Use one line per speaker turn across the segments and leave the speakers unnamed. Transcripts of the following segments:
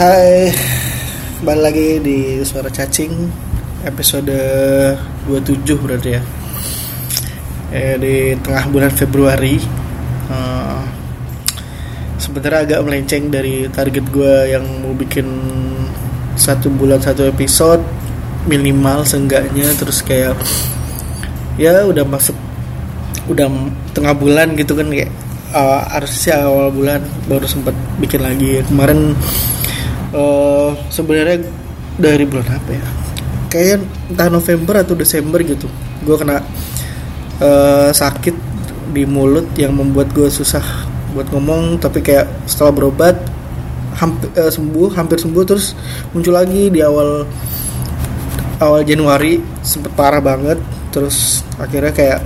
Hai, balik lagi di Suara Cacing episode 27 berarti ya. Eh, di tengah bulan Februari. Eh, sebenarnya agak melenceng dari target gue yang mau bikin satu bulan satu episode minimal seenggaknya terus kayak ya udah masuk udah tengah bulan gitu kan kayak uh, harusnya awal bulan baru sempat bikin lagi kemarin uh, sebenarnya dari bulan apa ya? Kayaknya entah November atau Desember gitu. Gue kena uh, sakit di mulut yang membuat gue susah buat ngomong tapi kayak setelah berobat hampir uh, sembuh hampir sembuh terus muncul lagi di awal awal Januari sempet parah banget terus akhirnya kayak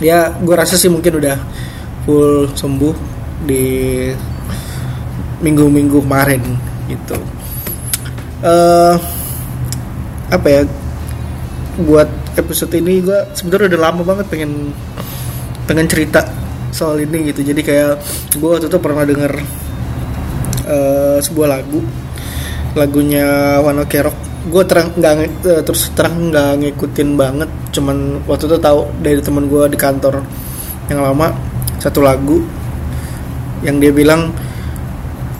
ya gue rasa sih mungkin udah full sembuh di minggu-minggu kemarin gitu. Uh, apa ya buat episode ini gue sebenarnya udah lama banget pengen pengen cerita soal ini gitu. Jadi kayak gue waktu itu pernah denger uh, sebuah lagu lagunya One Ok gue terang nggak uh, terus terang nggak ngikutin banget cuman waktu itu tahu dari teman gue di kantor yang lama satu lagu yang dia bilang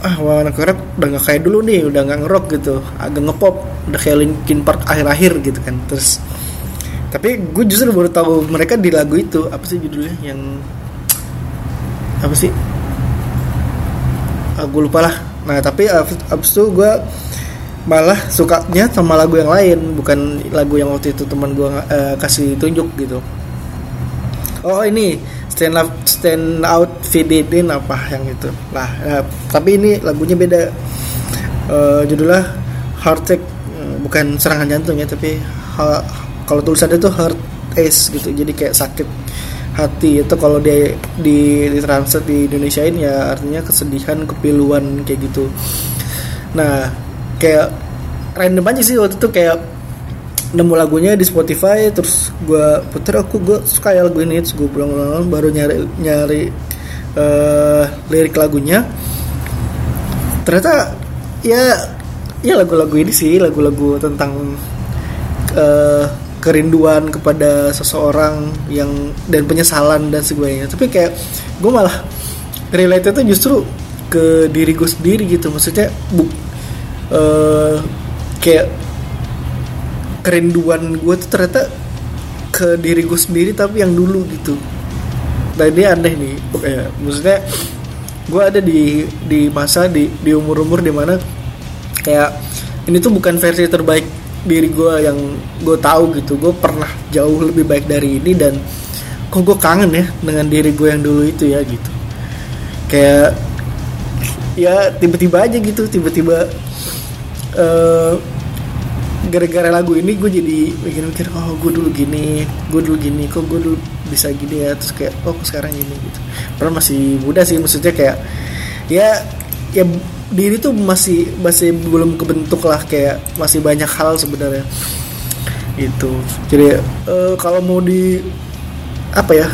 ah Ok Rock udah nggak kayak dulu nih udah nggak ngerok gitu. Agak ngepop udah kayak Linkin Park akhir-akhir gitu kan. Terus tapi gue justru baru tahu mereka di lagu itu apa sih judulnya yang apa sih? Ah, gue lupa lah. Nah tapi abis, abis itu gue malah sukanya sama lagu yang lain bukan lagu yang waktu itu teman gue uh, kasih tunjuk gitu. Oh ini stand up stand out apa yang itu. Lah uh, tapi ini lagunya beda. Uh, judulnya heart attack bukan serangan jantung ya tapi ha, kalau tulisannya itu heart ace gitu jadi kayak sakit hati itu kalau dia di, di translate di Indonesia ini ya artinya kesedihan kepiluan kayak gitu. Nah kayak random aja sih waktu itu kayak nemu lagunya di Spotify terus gue puter aku gue suka ya lagu ini. Terus gue pulang-pulang baru nyari nyari uh, lirik lagunya. Ternyata ya ya lagu-lagu ini sih lagu-lagu tentang uh, kerinduan kepada seseorang yang dan penyesalan dan sebagainya. Tapi kayak gue malah relate itu justru ke diri gue sendiri gitu. Maksudnya bu uh, kayak kerinduan gue tuh ternyata ke diri gue sendiri tapi yang dulu gitu. Nah ini aneh nih ya, maksudnya gue ada di di masa di di umur umur di mana kayak ini tuh bukan versi terbaik diri gue yang gue tahu gitu. Gue pernah jauh lebih baik dari ini dan kok gue kangen ya dengan diri gue yang dulu itu ya gitu. Kayak ya tiba-tiba aja gitu tiba-tiba uh, gara-gara lagu ini gue jadi mikir-mikir oh gue dulu gini gue dulu gini kok gue dulu bisa gini ya? Terus kayak oh sekarang ini gitu. Padahal masih muda sih maksudnya kayak ya ya diri tuh masih masih belum kebentuk lah kayak masih banyak hal sebenarnya. Itu jadi uh, kalau mau di apa ya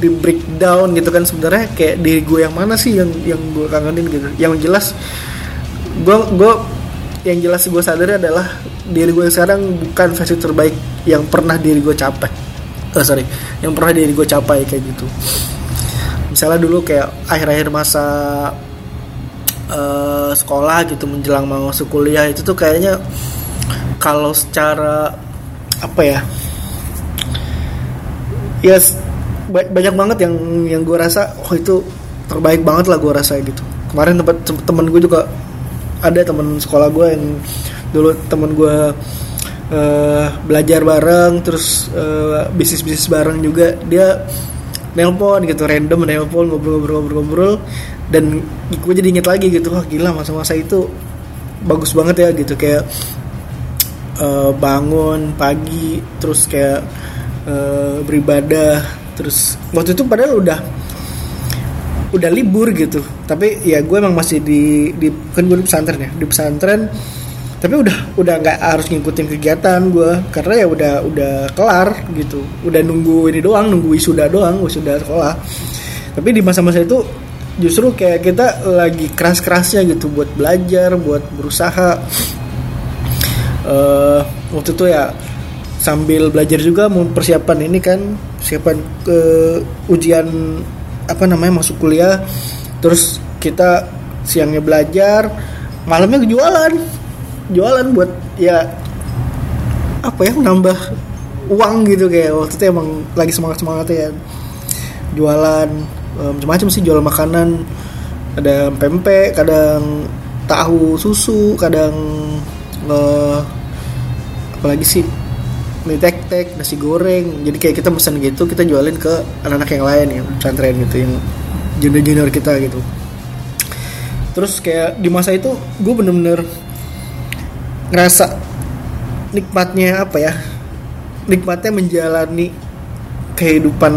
di breakdown gitu kan sebenarnya kayak diri gue yang mana sih yang yang gue kangenin gitu? Yang jelas gue gue yang jelas gue sadar adalah diri gue sekarang bukan versi terbaik yang pernah diri gue capai. Oh, sorry yang pernah diri gue capai kayak gitu. Misalnya dulu kayak akhir-akhir masa uh, sekolah gitu menjelang mau masuk kuliah itu tuh kayaknya kalau secara apa ya ya yes, banyak banget yang yang gue rasa oh itu terbaik banget lah gue rasa gitu. Kemarin tempat temen gue juga ada temen sekolah gue yang dulu temen gue uh, belajar bareng terus uh, bisnis bisnis bareng juga. Dia nelpon gitu random nelpon ngobrol-ngobrol-ngobrol dan gue jadi inget lagi gitu wah gila masa-masa itu bagus banget ya gitu. Kayak uh, bangun pagi terus kayak uh, beribadah terus waktu itu padahal udah udah libur gitu. Tapi ya gue emang masih di di kan gue di pesantren ya. Di pesantren tapi udah udah nggak harus ngikutin kegiatan gue. Karena ya udah udah kelar gitu. Udah nunggu ini doang nunggu wisuda doang wisuda sekolah. Tapi di masa-masa itu justru kayak kita lagi keras-kerasnya gitu buat belajar buat berusaha. Uh, waktu itu ya sambil belajar juga mempersiapkan ini kan persiapan ke ujian apa namanya masuk kuliah terus kita siangnya belajar malamnya jualan jualan buat ya apa ya menambah uang gitu kayak waktu itu emang lagi semangat semangatnya ya. Jualan um, macam-macam sih jual makanan. Ada pempek kadang tahu susu kadang uh, apalagi sih mie tek tek nasi goreng. Jadi kayak kita pesan gitu kita jualin ke anak-anak yang lain yang pesantren gitu yang junior junior kita gitu. Terus kayak di masa itu gue bener-bener ngerasa nikmatnya apa ya? Nikmatnya menjalani kehidupan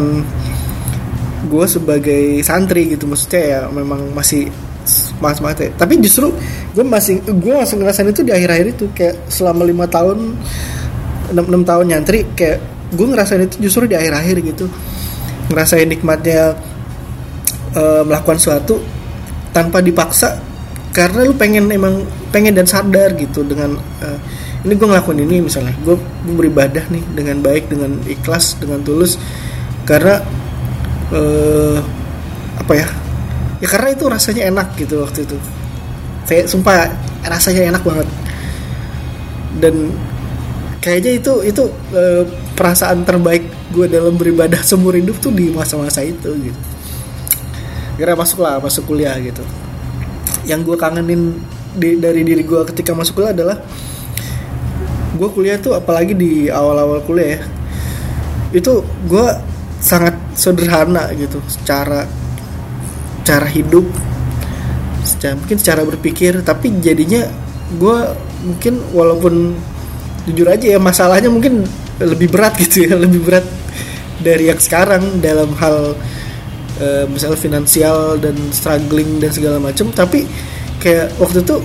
gue sebagai santri gitu. Maksudnya ya memang masih semangat semangat ya. tapi justru gue masih gue masih ngerasain itu di akhir-akhir itu kayak selama lima tahun 6, 6 tahun nyantri kayak gue ngerasain itu justru di akhir-akhir gitu. Ngerasain nikmatnya uh, melakukan sesuatu tanpa dipaksa karena lu pengen emang pengen dan sadar gitu dengan uh, ini gue ngelakuin ini misalnya. Gue, beribadah nih dengan baik dengan ikhlas dengan tulus karena uh, apa ya? Ya karena itu rasanya enak gitu waktu itu. Saya sumpah rasanya enak banget. Dan kayaknya itu itu e, perasaan terbaik gue dalam beribadah seumur hidup tuh di masa-masa itu gitu. Kira masuk lah masuk kuliah gitu. Yang gue kangenin di, dari diri gue ketika masuk kuliah adalah gue kuliah tuh apalagi di awal-awal kuliah ya, itu gue sangat sederhana gitu. Secara cara hidup secara, mungkin secara berpikir tapi jadinya gue mungkin walaupun jujur aja ya masalahnya mungkin lebih berat gitu ya lebih berat dari yang sekarang dalam hal uh, misalnya finansial dan struggling dan segala macam tapi kayak waktu itu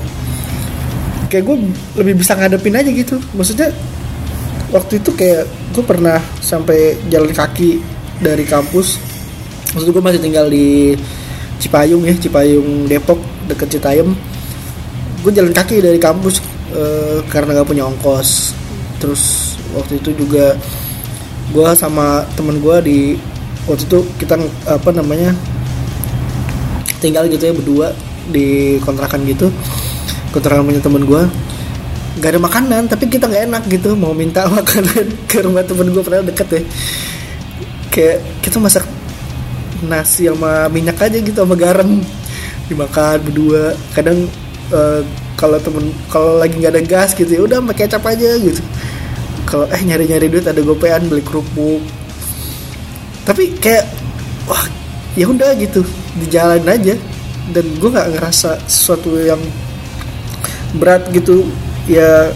kayak gue lebih bisa ngadepin aja gitu. Maksudnya waktu itu kayak gue pernah sampai jalan kaki dari kampus. Itu gue masih tinggal di Cipayung ya Cipayung Depok deket Citayam. Gue jalan kaki dari kampus uh, karena gak punya ongkos. Terus waktu itu juga gue sama temen gue di waktu itu kita apa namanya tinggal gitu ya berdua di kontrakan gitu. Kontrakan punya temen gue gak ada makanan tapi kita nggak enak gitu. Mau minta makanan ke rumah temen gue padahal deket ya. Kayak kita masak nasi sama minyak aja gitu sama garam. Dimakan berdua. Kadang uh, kalau temen kalau lagi nggak ada gas gitu ya udah pakai kecap aja gitu. Kalau eh nyari nyari duit ada gopean beli kerupuk. Tapi kayak wah ya udah gitu di jalan aja. Dan gue nggak ngerasa sesuatu yang berat gitu. Ya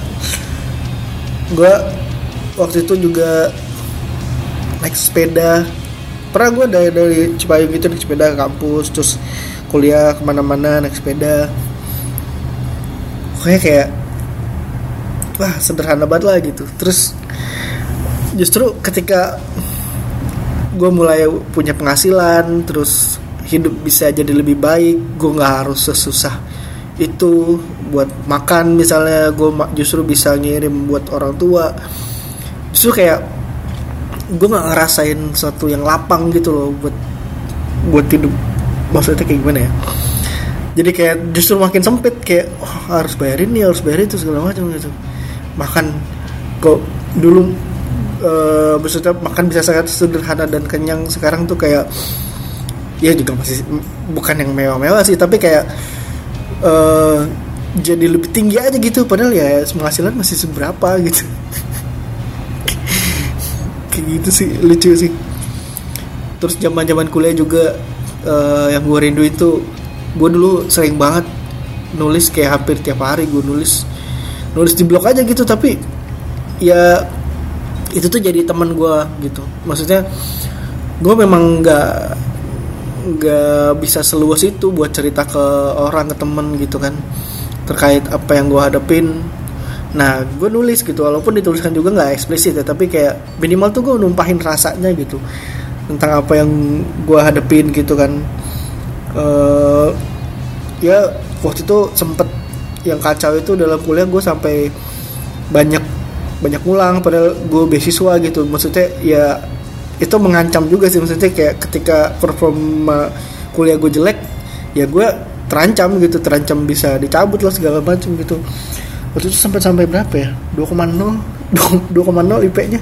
gue waktu itu juga naik sepeda. Pernah gue dari dari Cipayung gitu naik sepeda ke kampus terus kuliah ke mana-mana naik sepeda pokoknya kayak wah sederhana banget lah gitu. Terus justru ketika gue mulai punya penghasilan terus hidup bisa jadi lebih baik gue nggak harus sesusah itu buat makan misalnya gue justru bisa ngirim buat orang tua. Justru kayak gue nggak ngerasain sesuatu yang lapang gitu loh buat buat hidup. Maksudnya kayak gimana ya jadi kayak justru makin sempit kayak oh, harus bayarin nih harus bayarin itu segala macam gitu. Makan kok dulu uh, makan bisa sangat sederhana dan kenyang sekarang tuh kayak ya juga masih bukan yang mewah-mewah sih tapi kayak uh, jadi lebih tinggi aja gitu. Padahal ya penghasilan masih seberapa gitu. Kayak gitu sih lucu sih. Terus zaman zaman kuliah juga uh, yang gue rindu itu gue dulu sering banget nulis kayak hampir tiap hari gue nulis. Nulis di blog aja gitu tapi ya itu tuh jadi teman gue gitu. Maksudnya gue memang nggak nggak bisa seluas itu buat cerita ke orang ke temen gitu kan terkait apa yang gue hadapin. Nah gue nulis gitu walaupun dituliskan juga nggak eksplisit ya tapi kayak minimal tuh gue numpahin rasanya gitu tentang apa yang gue hadapin gitu kan uh, ya waktu itu sempet yang kacau itu dalam kuliah gue sampai banyak banyak ngulang padahal gue beasiswa gitu. Maksudnya ya itu mengancam juga sih. Maksudnya kayak ketika performa kuliah gue jelek ya gue terancam gitu. Terancam bisa dicabut lah segala macam gitu. Waktu itu sampai sampai berapa ya? 2,0 2,0 IP-nya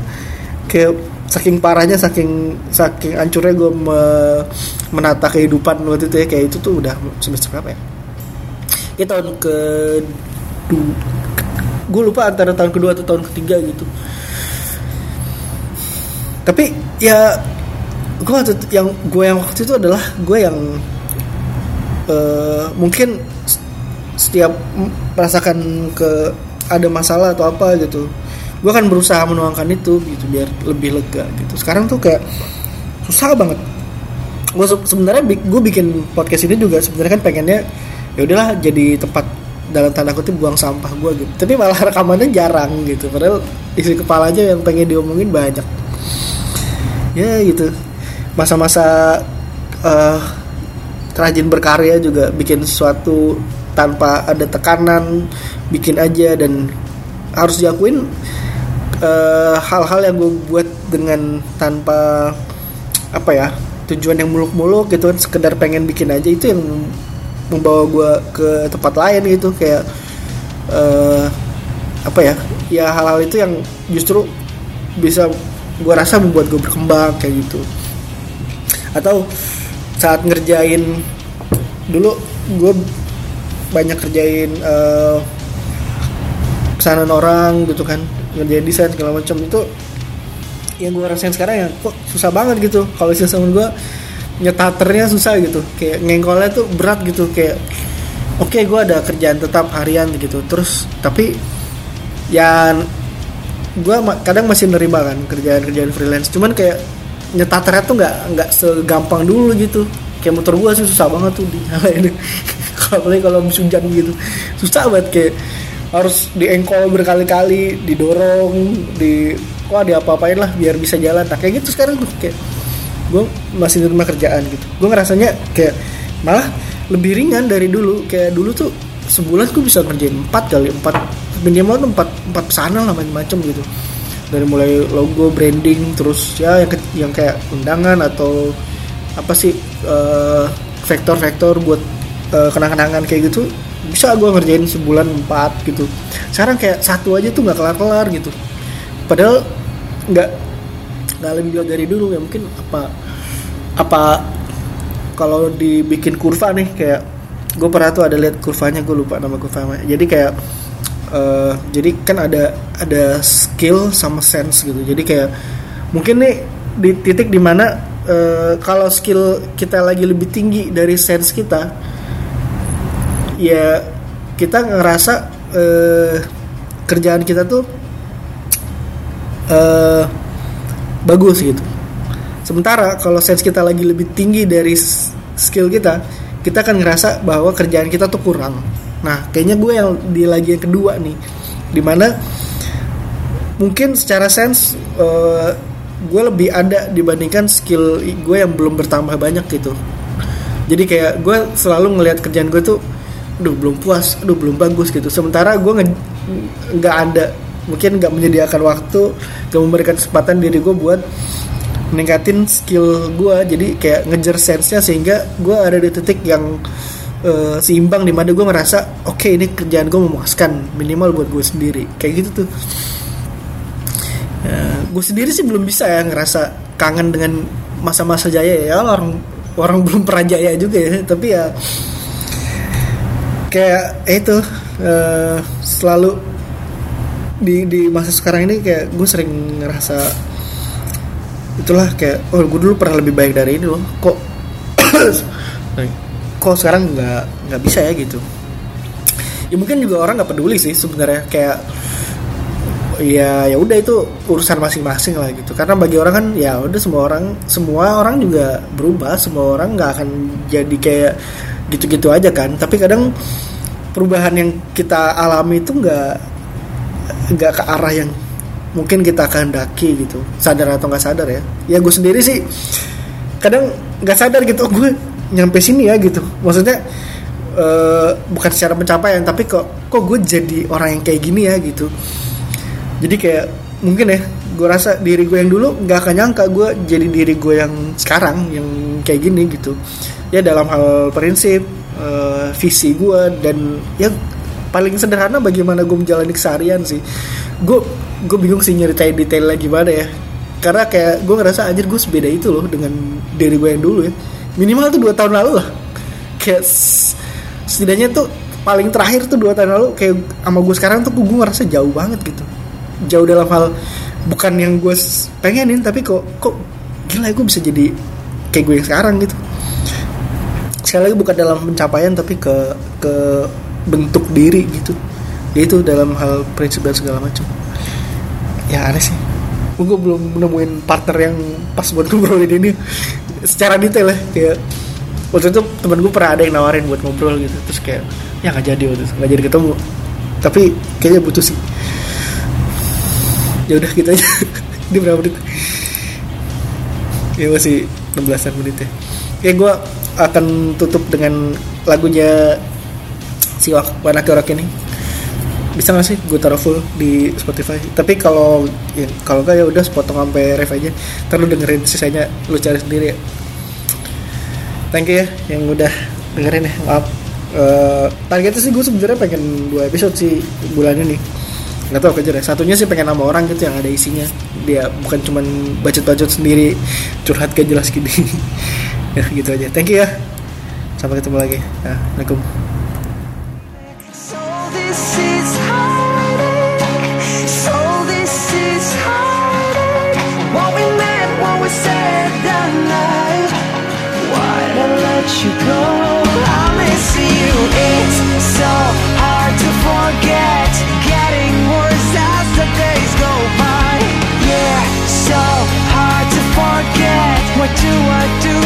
kayak saking parahnya saking saking ancurnya gue me, menata kehidupan waktu itu ya. Kayak itu tuh udah semester berapa ya? Ya tahun ke gue lupa antara tahun kedua atau tahun ketiga gitu. Tapi ya gue yang gue yang waktu itu adalah gue yang uh, mungkin setiap merasakan ke ada masalah atau apa gitu gue akan berusaha menuangkan itu gitu biar lebih lega gitu. Sekarang tuh kayak susah banget. Gue sebenarnya gue bikin podcast ini juga sebenarnya kan pengennya ya udahlah jadi tempat dalam tanda kutip buang sampah gue gitu. Tapi malah rekamannya jarang gitu. Padahal isi kepala aja yang pengen diomongin banyak. Ya gitu. Masa-masa uh, rajin berkarya juga bikin sesuatu tanpa ada tekanan bikin aja dan harus diakuin eh, hal-hal yang gue buat dengan tanpa apa ya tujuan yang muluk-muluk gitu kan sekedar pengen bikin aja itu yang membawa gue ke tempat lain gitu. Kayak uh, apa ya ya hal-hal itu yang justru bisa gue rasa membuat gue berkembang kayak gitu. Atau saat ngerjain dulu gue banyak kerjain uh, pesanan orang gitu kan ngerjain desain segala macam itu yang gue rasain sekarang ya kok susah banget gitu. Kalau sama gue nyetaternya susah gitu. Kayak ngengkolnya tuh berat gitu kayak oke okay, gue ada kerjaan tetap harian gitu. Terus tapi ya gue kadang masih nerima kan kerjaan-kerjaan freelance. Cuman kayak nyetaternya tuh nggak nggak segampang dulu gitu. Kayak motor gue sih susah banget tuh di kalau kalau musim hujan gitu. Susah banget kayak harus diengkol berkali-kali didorong di wah diapa-apain lah biar bisa jalan. Nah kayak gitu sekarang tuh kayak gue masih di rumah kerjaan gitu. Gue ngerasanya kayak malah lebih ringan dari dulu. Kayak dulu tuh sebulan gue bisa ngerjain empat kali empat minimal tuh empat empat pesanan lah macam-macam gitu. Dari mulai logo branding terus ya yang yang kayak undangan atau apa sih uh, vektor-vektor buat uh, kenang-kenangan kayak gitu bisa gue ngerjain sebulan empat gitu. Sekarang kayak satu aja tuh nggak kelar-kelar gitu. Padahal nggak nggak lebih dari dulu ya. Mungkin apa apa kalau dibikin kurva nih kayak gue pernah tuh ada lihat kurvanya gue lupa nama kurvanya jadi kayak uh, jadi kan ada ada skill sama sense gitu. Jadi kayak mungkin nih di titik di mana uh, kalau skill kita lagi lebih tinggi dari sense kita ya kita ngerasa uh, kerjaan kita tuh uh, bagus gitu. Sementara kalau sense kita lagi lebih tinggi dari skill kita kita akan ngerasa bahwa kerjaan kita tuh kurang. Nah kayaknya gue yang di lagi yang kedua nih di mana mungkin secara sense uh, gue lebih ada dibandingkan skill gue yang belum bertambah banyak gitu. Jadi kayak gue selalu ngelihat kerjaan gue tuh aduh belum puas aduh belum bagus gitu. Sementara gue nggak ada mungkin nggak menyediakan waktu gak memberikan kesempatan diri gue buat meningkatin skill gue jadi kayak ngejar sense-nya sehingga gue ada di titik yang uh, seimbang di mana gue merasa oke okay, ini kerjaan gue memuaskan minimal buat gue sendiri. Kayak gitu tuh. Uh, gue sendiri sih belum bisa ya ngerasa kangen dengan masa-masa jaya ya. Orang orang belum pernah jaya juga ya. Tapi ya kayak eh, itu uh, selalu di di masa sekarang ini kayak gue sering ngerasa itulah kayak oh gue dulu pernah lebih baik dari ini loh. Kok kok sekarang nggak nggak bisa ya gitu. Ya mungkin juga orang nggak peduli sih sebenarnya. Kayak ya ya udah itu urusan masing-masing lah gitu. Karena bagi orang kan ya udah semua orang semua orang juga berubah. Semua orang nggak akan jadi kayak gitu-gitu aja kan. Tapi kadang perubahan yang kita alami itu nggak nggak ke arah yang mungkin kita kehendaki gitu. Sadar atau nggak sadar ya. Ya gue sendiri sih kadang nggak sadar gitu oh, gue nyampe sini ya gitu. Maksudnya uh, bukan secara pencapaian tapi kok kok gue jadi orang yang kayak gini ya gitu. Jadi kayak mungkin ya gue rasa diri gue yang dulu nggak akan nyangka gue jadi diri gue yang sekarang yang kayak gini gitu ya dalam hal prinsip uh, visi gue dan yang paling sederhana bagaimana gue menjalani keseharian sih. Gue gue bingung sih nyeritain detailnya gimana ya. Karena kayak gue ngerasa anjir gue sebeda itu loh dengan diri gue yang dulu ya. Minimal tuh dua tahun lalu lah. Kayak setidaknya tuh paling terakhir tuh dua tahun lalu kayak sama gue sekarang tuh gue ngerasa jauh banget gitu. Jauh dalam hal bukan yang gue pengenin tapi kok kok gila ya gue bisa jadi kayak gue yang sekarang gitu sekali lagi bukan dalam pencapaian tapi ke ke bentuk diri gitu. Itu dalam hal prinsip dan segala macam. Ya aneh sih. Gue belum menemuin partner yang pas buat ngobrolin ini. Secara detail ya kayak waktu itu temen gue pernah ada yang nawarin buat ngobrol gitu. Terus kayak ya nggak jadi waktu itu nggak jadi ketemu. Tapi kayaknya butuh sih. Ya udah kita aja. Di berapa menit? Ya masih 16 menit ya. Ya gue akan tutup dengan lagunya si Wanaki Rock ini. Bisa gak sih gue taruh full di Spotify? Tapi kalau ya, kalau gak ya udah sepotong sampai ref aja. Terus dengerin sisanya lu cari sendiri. Ya thank you ya yang udah dengerin ya. Maaf. Uh, targetnya sih gue sebenarnya pengen dua episode sih bulan ini. Nggak tahu kejar ya. Satunya sih pengen nama orang gitu yang ada isinya. Dia bukan cuman bacot-bacot sendiri curhat gak jelas gini ya gitu aja. Thank you ya. Sampai ketemu lagi. Assalamualaikum. You go?
I miss you. It's so hard to forget. Getting worse as the days go by. Yeah, so hard to forget. What do I do?